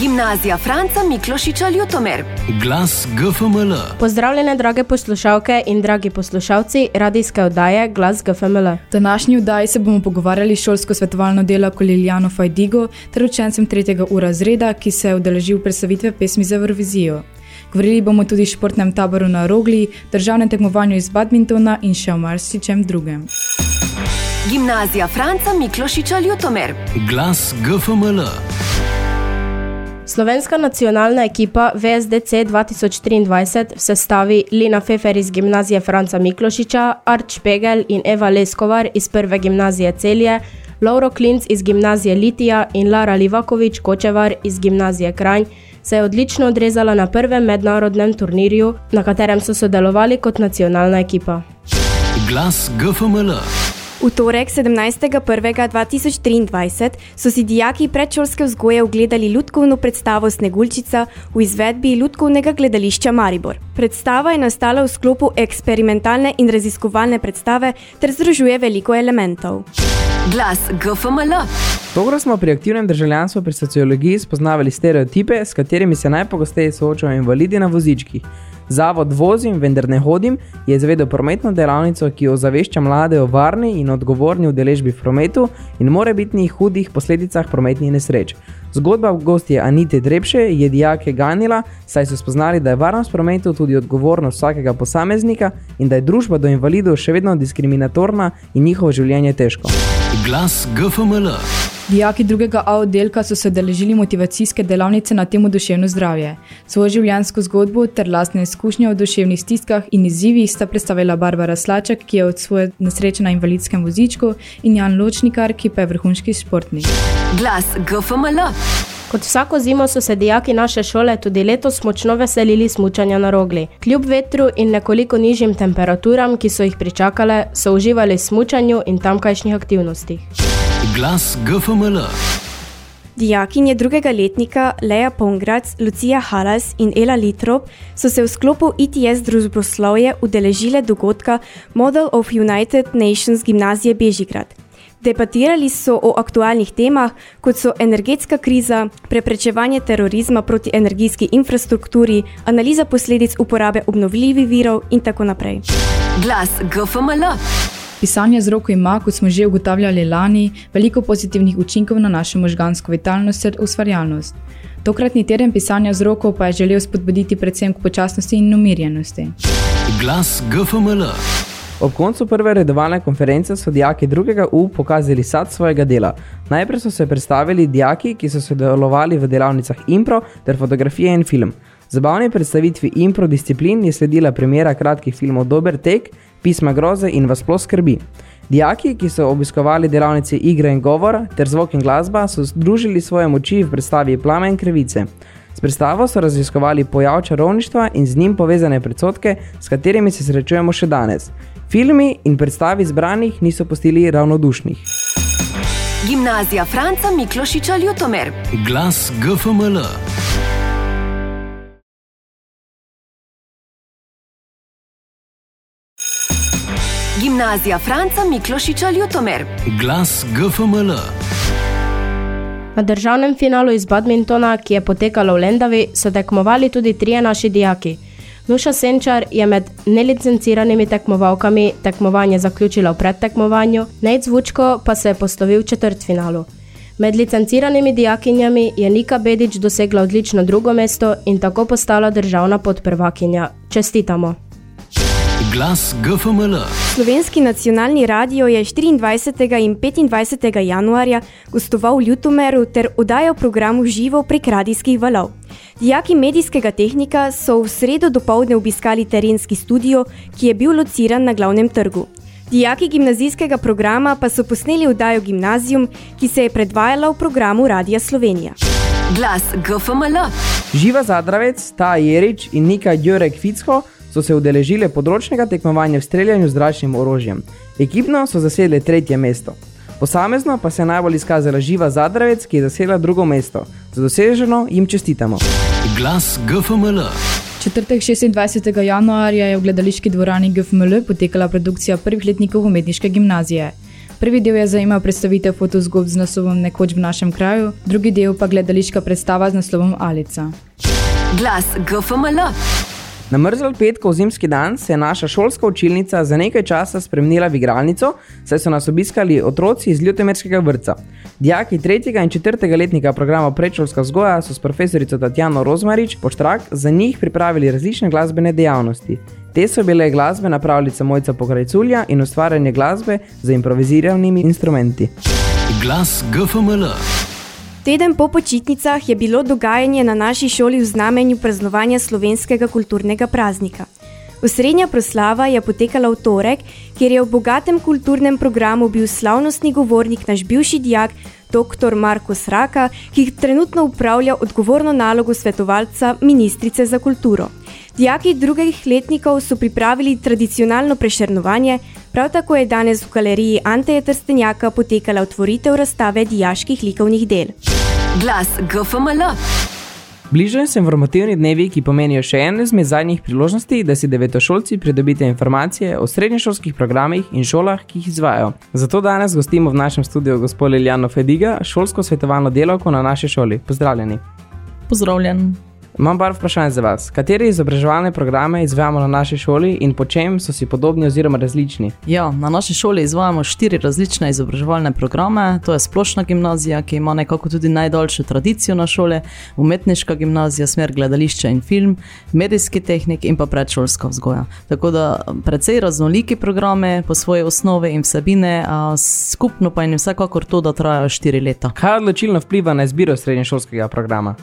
Gimnazija Franca Miklošiča Ljutomer. Glas GFML. Pozdravljene, drage poslušalke in dragi poslušalci radijske oddaje Glas GFML. V današnji oddaji se bomo pogovarjali šolsko svetovalno delo Koliljano Fajdigo ter učencem tretjega ura zreda, ki se je udeležil predstavitve pesmi za Eurovizijo. Govorili bomo tudi o športnem taboru na Rogli, državnem tekmovanju iz badmintona in še o marsičem drugem. Gimnazija Franca Miklošiča Ljutomer. Glas GFML. Slovenska nacionalna ekipa VSDC 2023 v sestavi Lina Fefer iz gimnazije Franca Miklošiča, Art Špegel in Eva Leskovar iz prve gimnazije Celje, Lauro Klinc iz gimnazije Litija in Lara Livakovič Kočevar iz gimnazije Kranj se je odlično odrezala na prvem mednarodnem turnirju, na katerem so sodelovali kot nacionalna ekipa. Glas GFML. V torek 17.1.2023 so si dijaki predšolske vzgoje ogledali ljudkovno predstavo Snegulčica v izvedbi ljudkovnega gledališča Maribor. Predstava je nastala v sklopu eksperimentalne in raziskovalne predstave ter združuje veliko elementov. Glas GFML. Tokrat smo pri aktivnem državljanstvu pri sociologiji spoznavali stereotipe, s katerimi se najpogosteje soočajo invalidi na vozičkih. Zavod Vozim, vendar ne hodim, je izvedel prometno delavnico, ki ozavešča mlade o varni in odgovorni udeležbi v prometu in morebitnih hudih posledicah prometnih nesreč. Zgodba v gosti Anite Drepše je dijake ganila, saj so spoznali, da je varnost prometu tudi odgovornost vsakega posameznika in da je družba do invalidov še vedno diskriminatorna in njihovo življenje težko. Glas GFML. Dijaki drugega A oddelka so se odeležili motivacijske delavnice na temo duševno zdravje. Svojo življenjsko zgodbo ter lastne izkušnje o duševnih stiskah in izzivih sta predstavila Barbara Slaček, ki je od svoje nesreče na invalidskem vozičku, in Jan Ločnikar, ki pa je vrhunski športnik. Glas GFML. Kot vsako zimo so se dijaki naše šole tudi letos močno veselili smučanja na rogli. Kljub vetru in nekoliko nižjim temperaturam, ki so jih pričakale, so uživali v smučanju in tamkajšnjih aktivnostih. Glas GFML. Dijakinje drugega letnika Leja Pongrac, Lucija Halas in Ela Litrop so se v sklopu ITS družboslovje udeležile dogodka Model of United Nations gimnazije Bežigrad. Debatirali so o aktualnih temah, kot so energetska kriza, preprečevanje terorizma proti energijski infrastrukturi, analiza posledic uporabe obnovljivih virov in tako naprej. Glas GFML. Pisanje z roko ima, kot smo že ugotavljali lani, veliko pozitivnih učinkov na našo možgansko vitalnost ter ustvarjalnost. Tokratni teden pisanja z roko pa je želel spodbuditi predvsem k počasnosti in umirjenosti. Glas GFML. Ob koncu prve redovalne konference so dijaki drugega U pokazali sad svojega dela. Najprej so se predstavili dijaki, ki so sodelovali v delavnicah impro ter fotografije in film. Zabavni predstavitvi impro disciplin je sledila premjera kratkih filmov Dober tek, Pisma groze in Vas sploh skrbi. Dijaki, ki so obiskovali delavnice igre in govora ter zvok in glasba, so združili svoje moči v predstavi Plame in krevice. S predstavo so raziskovali pojav čarovništva in z njim povezane predsotke, s katerimi se srečujemo še danes. Filmi in predstavi zbranih niso postili ravnodušnih. Gimnazija Franca Miklošiča Ljutomer. Glas GFML. Gimnazija Franca Miklošiča Ljutomer. Glas GFML. Na državnem finalu iz badmintona, ki je potekalo v Lendavi, so tekmovali tudi trije naši dijaki. Nuša Senčar je med nelicenciranimi tekmovalkami tekmovanje zaključila v predtekmovanju, Nejc Vučko pa se je poslovil v četrtfinalu. Med licenciranimi dijakinjami je Nika Bedič dosegla odlično drugo mesto in tako postala državna podprvakinja. Čestitamo! Glas GFML. Slovenski nacionalni radio je 24. in 25. januarja gostoval v Ljutomeru ter oddajal program v živo prek radijskih valov. Dijaki medijskega tehnika so v sredo dopoledne obiskali terenski studio, ki je bil lociran na glavnem trgu. Dijaki gimnazijskega programa pa so posneli oddajo Gimnazijum, ki se je predvajala v programu Radija Slovenija. Glas GFML. Živa Zadravec, Ta Jerič in Nika Jurek Ficko so se udeležile področnega tekmovanja v streljanju z zračnim orožjem. Ekipno so zasedle tretje mesto. Posamezno pa se je najbolj izkazala Živa Zadravec, ki je zasedla drugo mesto. Za doseženo jim čestitamo. Glas GFML. Četrtek 26. januarja je v gledališki dvorani GFML potekala produkcija prvih letnikov umetniške gimnazije. Prvi del je zajemal predstavitev fotozgodb z naslovom Nekoč v našem kraju, drugi del pa gledališka predstava z naslovom Alica. Glas GFML. Na mrzl petkov zimski dan se je naša šolska učilnica za nekaj časa spremenila v igralnico, saj so nas obiskali otroci iz Ljutomerskega vrca. Dijaki tretjega in četrtega letnika programa predšolska vzgoja so s profesorico Tatjano Rozmarič Poštrak za njih pripravili različne glasbene dejavnosti. Te so bile glasbena pravljica Mojca Pokrajculja in ustvarjanje glasbe z improviziranimi instrumenti. Glas GFML. Teden po počitnicah je bilo dogajanje na naši šoli v znamenju praznovanja slovenskega kulturnega praznika. Osrednja proslava je potekala v torek, kjer je v bogatem kulturnem programu bil slavnostni govornik naš bivši dijak dr. Marko Sraka, ki trenutno upravlja odgovorno nalogo svetovalca ministrice za kulturo. Dijaki drugih letnikov so pripravili tradicionalno prešernovanje, prav tako je danes v galeriji Anteja Trstenjaka potekala otvoritev razstave dijaških likovnih del. Glas GFML. Bližajo se informativni dnevi, ki pomenijo še eno izmed zadnjih priložnosti, da si devetošolci pridobite informacije o srednješolskih programih in šolah, ki jih izvajo. Zato danes gostimo v našem studiu gospod Liljano Fediga, šolsko svetovalno delavko na naši šoli. Pozdravljeni. Pozdravljen. Imam par vprašanj za vas. Katere izobraževalne programe izvajamo na naši šoli in po čem so si podobni oziroma različni? Ja, na naši šoli izvajamo štiri različne izobraževalne programe. To je splošna gimnazija, ki ima nekako tudi najdaljšo tradicijo na šole, umetniška gimnazija, smer gledališča in film, medijski tehnik in pa predšolska vzgoja. Tako da precej raznoliki programe po svoji osnovi in vsebine, a skupno pa jim vsekakor to, da trajajo štiri leta. Kaj odločilno vpliva na izbiro srednješolskega programa?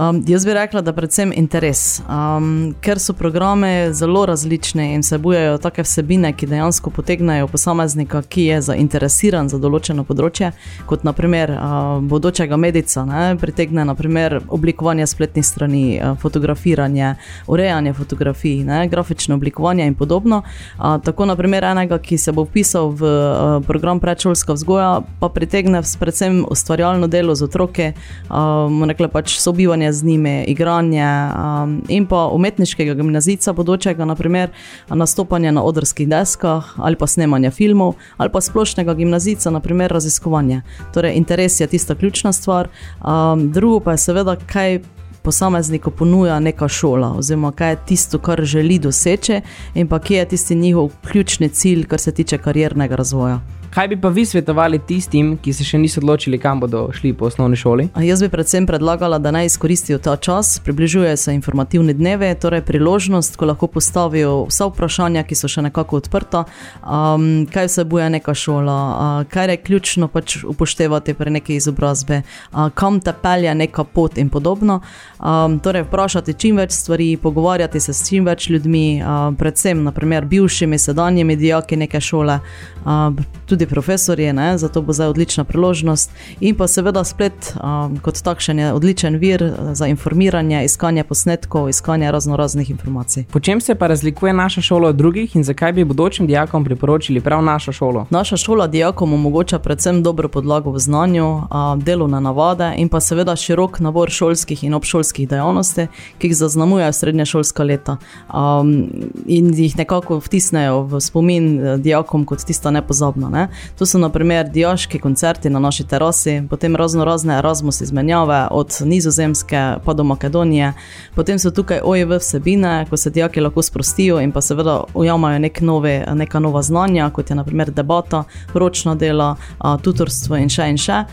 Um, jaz bi rekla, da predvsem interes, um, ker so programe zelo različne in vsebujejo take vsebine, ki dejansko potegnajo posameznika, ki je zainteresiran za določeno področje, kot naprimer uh, bodočega medica, ne, pritegne naprimer oblikovanje spletnih strani, uh, fotografiranje, urejanje fotografij, ne, grafično oblikovanje in podobno. Uh, tako naprimer enega, ki se bo vpisal v uh, program predšolska vzgoja, pa pritegne predvsem ustvarjalno delo z otroke, um, rekla pač sobivanje sodelovanje z njimi, igranje um, in pa umetniškega gimnazijca, bodočega, naprimer nastopanje na odrskih deskah ali pa snemanje filmov, ali pa splošnega gimnazijca, naprimer raziskovanje. Torej, interes je tista ključna stvar, um, drugo pa je seveda, kaj. Posamezniku ponuja neka šola, oziroma kaj je tisto, kar želi doseči, in pa kje je tisti njihov ključni cilj, kar se tiče kariernega razvoja. Kaj bi pa vi svetovali tistim, ki se še niso odločili, kam bodo šli po osnovni šoli? Jaz bi predvsem predlagala, da naj izkoristijo ta čas, približuje se informativni dneve, torej priložnost, ko lahko postavijo vsa vprašanja, ki so še nekako odprta, um, kaj vsebuje neka šola, uh, kaj je ključno pač upoštevati pri neki izobrazbi, uh, kam te pelje neka pot in podobno. Um, torej, vprašati čim več stvari, pogovarjati se s čim več ljudmi, uh, predvsem naprimer bivšimi, sedanjimi dijaki neke šole. Uh, tudi profesorje, ne? zato bo zdaj odlična priložnost. In pa seveda splet um, kot takšen je odličen vir uh, za informiranje, iskanje posnetkov, iskanje razno raznih informacij. Po čem se pa razlikuje naša šola od drugih in zakaj bi bodočim dijakom priporočili prav našo šolo? Naša šola dijakom omogoča predvsem dobro podlago v znanju, uh, delovne navade in pa seveda širok nabor šolskih in obšolskih dejavnosti, ki jih zaznamujejo srednja šolska leta um, in jih nekako vtisnejo v spomin uh, dijakom kot tista nepozabna. Ne? To so naprimer diaški koncerti na naši terasi, potem razno razne Erasmus izmenjave od Nizozemske pa do Makedonije, potem so tukaj OJV vsebine, ko se dijaki lahko sprostijo in pa seveda ujamajo nek nove, neka nova znanja, kot je naprimer debata, ročno delo, tutorstvo in še in še.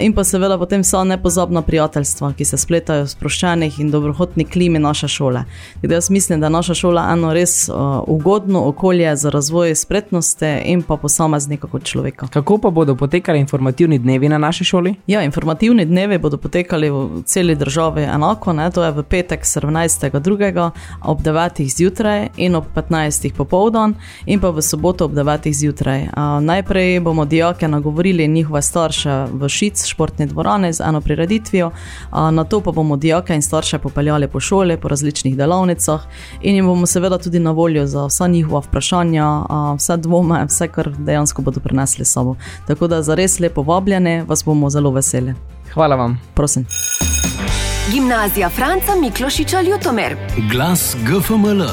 In pa seveda potem so nepozabna prijateljstva, ki se spletajo v sproščenih in dobrohotni klimi naše šole. Gde jaz mislim, da naša šola eno res ugodno okolje za razvoj spretnosti in pa posameznih posameznika kot človeka. Kako pa bodo potekali informativni dnevi na naši šoli? Ja, informativni dnevi bodo potekali v celi državi enako, ne? to je v petek 17.2. ob 9. zjutraj in ob 15. popoldan, in pa v soboto ob 9. zjutraj. A, najprej bomo dijake nagovorili njihove starše v Šic, športni dvorane z eno prireditvijo, a, na to pa bomo dijake in starše popeljali po šoli, po različnih delavnicah in jim bomo seveda tudi na voljo za vsa njihova vprašanja, a, vse dvome, vse, kar dejansko bodo prinesli s sabo. Tako da za res lepo vabljene, vas bomo zelo veseli. Hvala vam. Prosim. Gimnazija Franca Miklošiča Ljutomer. Glas GFML.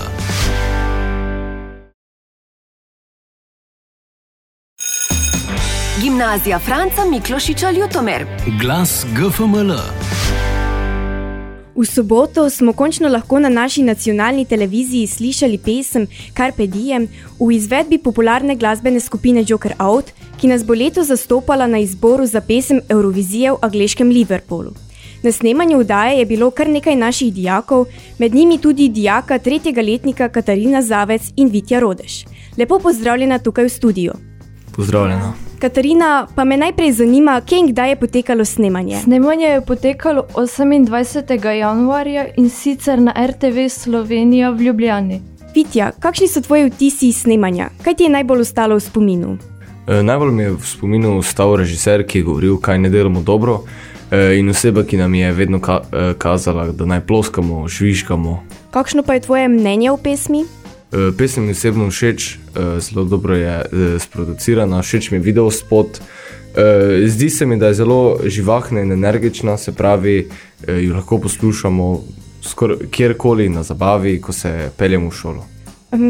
Gimnazija Franca Miklošiča Ljutomer. Glas GFML. V soboto smo končno lahko na naši nacionalni televiziji slišali pesem Carpe Diem v izvedbi popularne glasbene skupine Joker Out, ki nas bo leto zastopala na izboru za pesem Eurovizije v angleškem Liverpoolu. Na snemanju vdaje je bilo kar nekaj naših dijakov, med njimi tudi dijaka tretjega letnika Katarina Zavec in Vitja Rodeš. Lepo pozdravljena tukaj v studiu. Pozdravljena. Katarina, pa me najprej zanima, kje in kdaj je potekalo snemanje. Snemanje je potekalo 28. januarja in sicer na RTV Slovenija v Ljubljani. Vitja, kakšni so tvoji vtisi iz snemanja? Kaj ti je najbolj ostalo v spominu? E, najbolj mi je v spominu ostal režiser, ki je govoril, kaj ne delamo dobro, e, in oseba, ki nam je vedno ka e, kazala, da naj ploskamo, žvižgamo. Kakšno pa je tvoje mnenje o pesmi? E, pesem mi osebno všeč, e, zelo dobro je e, sproducirana, všeč mi je video spot. E, zdi se mi, da je zelo živahna in energična, se pravi, e, jo lahko poslušamo skor, kjerkoli na zabavi, ko se peljemo v šolo.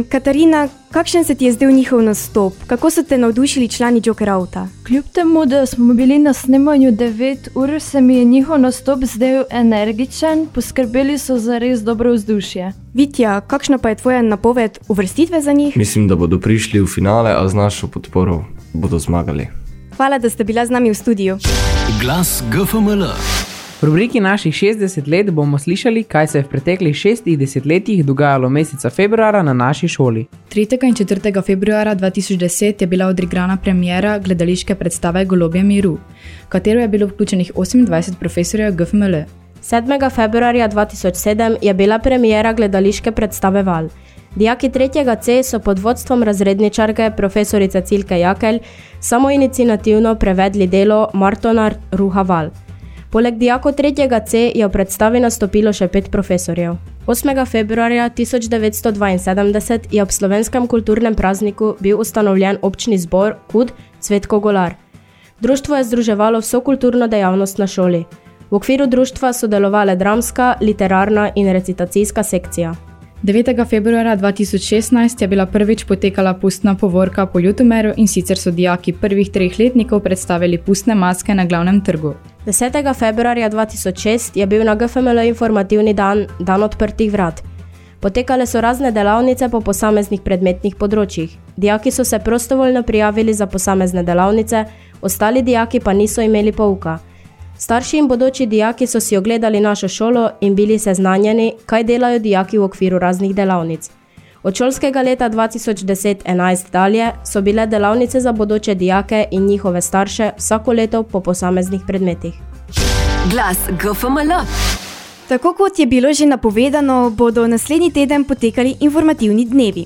Katarina, kakšen se ti je zdel njihov nastop? Kako so te navdušili člani Joker Outa? Kljub temu, da smo bili na snemanju 9 ur, se mi je njihov nastop zdel energičen, poskrbeli so za res dobro vzdušje. Vitja, kakšna pa je tvoja napoved uvrstitve za njih? Mislim, da bodo prišli v finale, a z našo podporo bodo zmagali. Hvala, da ste bila z nami v studiu. Glas GFML. V rubriki naših 60 let bomo slišali, kaj se je v preteklih šestih desetletjih dogajalo meseca februarja na naši šoli. 3. in 4. februarja 2010 je bila odigrana premjera gledališke predstave Golobje miru, v katero je bilo vključenih 28 profesorjev GFML. 7. februarja 2007 je bila premijera gledališke predstave Val. Dijaki 3. C so pod vodstvom razredničarke profesorice Cilke Jakelj samoinicijativno prevedli delo Martona Ruha Val. Poleg dijakov 3. C je v predstavi nastopilo še pet profesorjev. 8. februarja 1972 je ob slovenskem kulturnem prazniku bil ustanovljen občni zbor Kud Cvetko Golar. Društvo je združevalo vso kulturno dejavnost na šoli. V okviru društva so delovale dramska, literarna in recitacijska sekcija. 9. februarja 2016 je bila prvič potekala pustna povorka po Ljutomeru in sicer so dijaki prvih treh letnikov predstavili pustne maske na glavnem trgu. 10. februarja 2006 je bil na GFML informativni dan, dan odprtih vrat. Potekale so razne delavnice po posameznih predmetnih področjih. Dijaki so se prostovoljno prijavili za posamezne delavnice, ostali dijaki pa niso imeli pouka. Starši in bodoči dijaki so si ogledali našo šolo in bili seznanjeni, kaj delajo dijaki v okviru raznih delavnic. Od šolskega leta 2010-11 dalje so bile delavnice za bodoče dijake in njihove starše vsako leto po posameznih predmetih. Glas GFML. Tako kot je bilo že napovedano, bodo naslednji teden potekali informativni dnevi.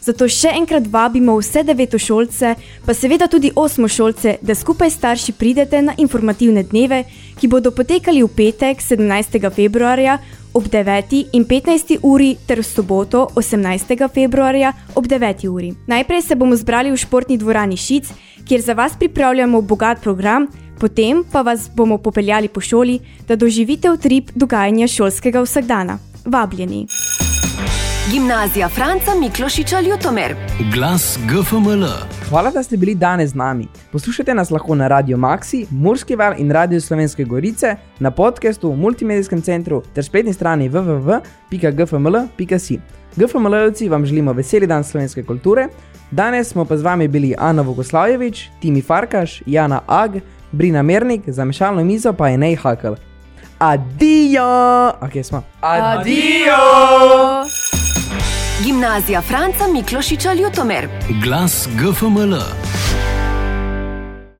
Zato še enkrat vabimo vse devetošolce, pa seveda tudi osmošolce, da skupaj s starši pridete na informativne dneve, ki bodo potekali v petek 17. februarja ob 9. in 15. uri ter v soboto 18. februarja ob 9. uri. Najprej se bomo zbrali v športni dvorani Šic, kjer za vas pripravljamo bogat program, potem pa vas bomo popeljali po šoli, da doživite utrip dogajanja šolskega vsakdana. Vabljeni! Gimnazija Franca Miklošiča Ljutomer. Glas GFML. Hvala, da ste bili danes z nami. Poslušajte nas lahko na Radio Maxi, Murski val in Radio Slovenske Gorice, na podkastu v multimedijskem centru ter spletni strani www.gfml.si. GFML-ovci vam želimo veseli dan slovenske kulture. Danes smo pa z vami bili Ana Vogoslavjevič, Timi Farkaš, Jana Ag, Brina Mernik, za mešalno mizo pa je Nej Hakl. Adijo! Ok, smo. Adijo! Gimnazija Franca Miklošiča Ljutomer. Glas GFML.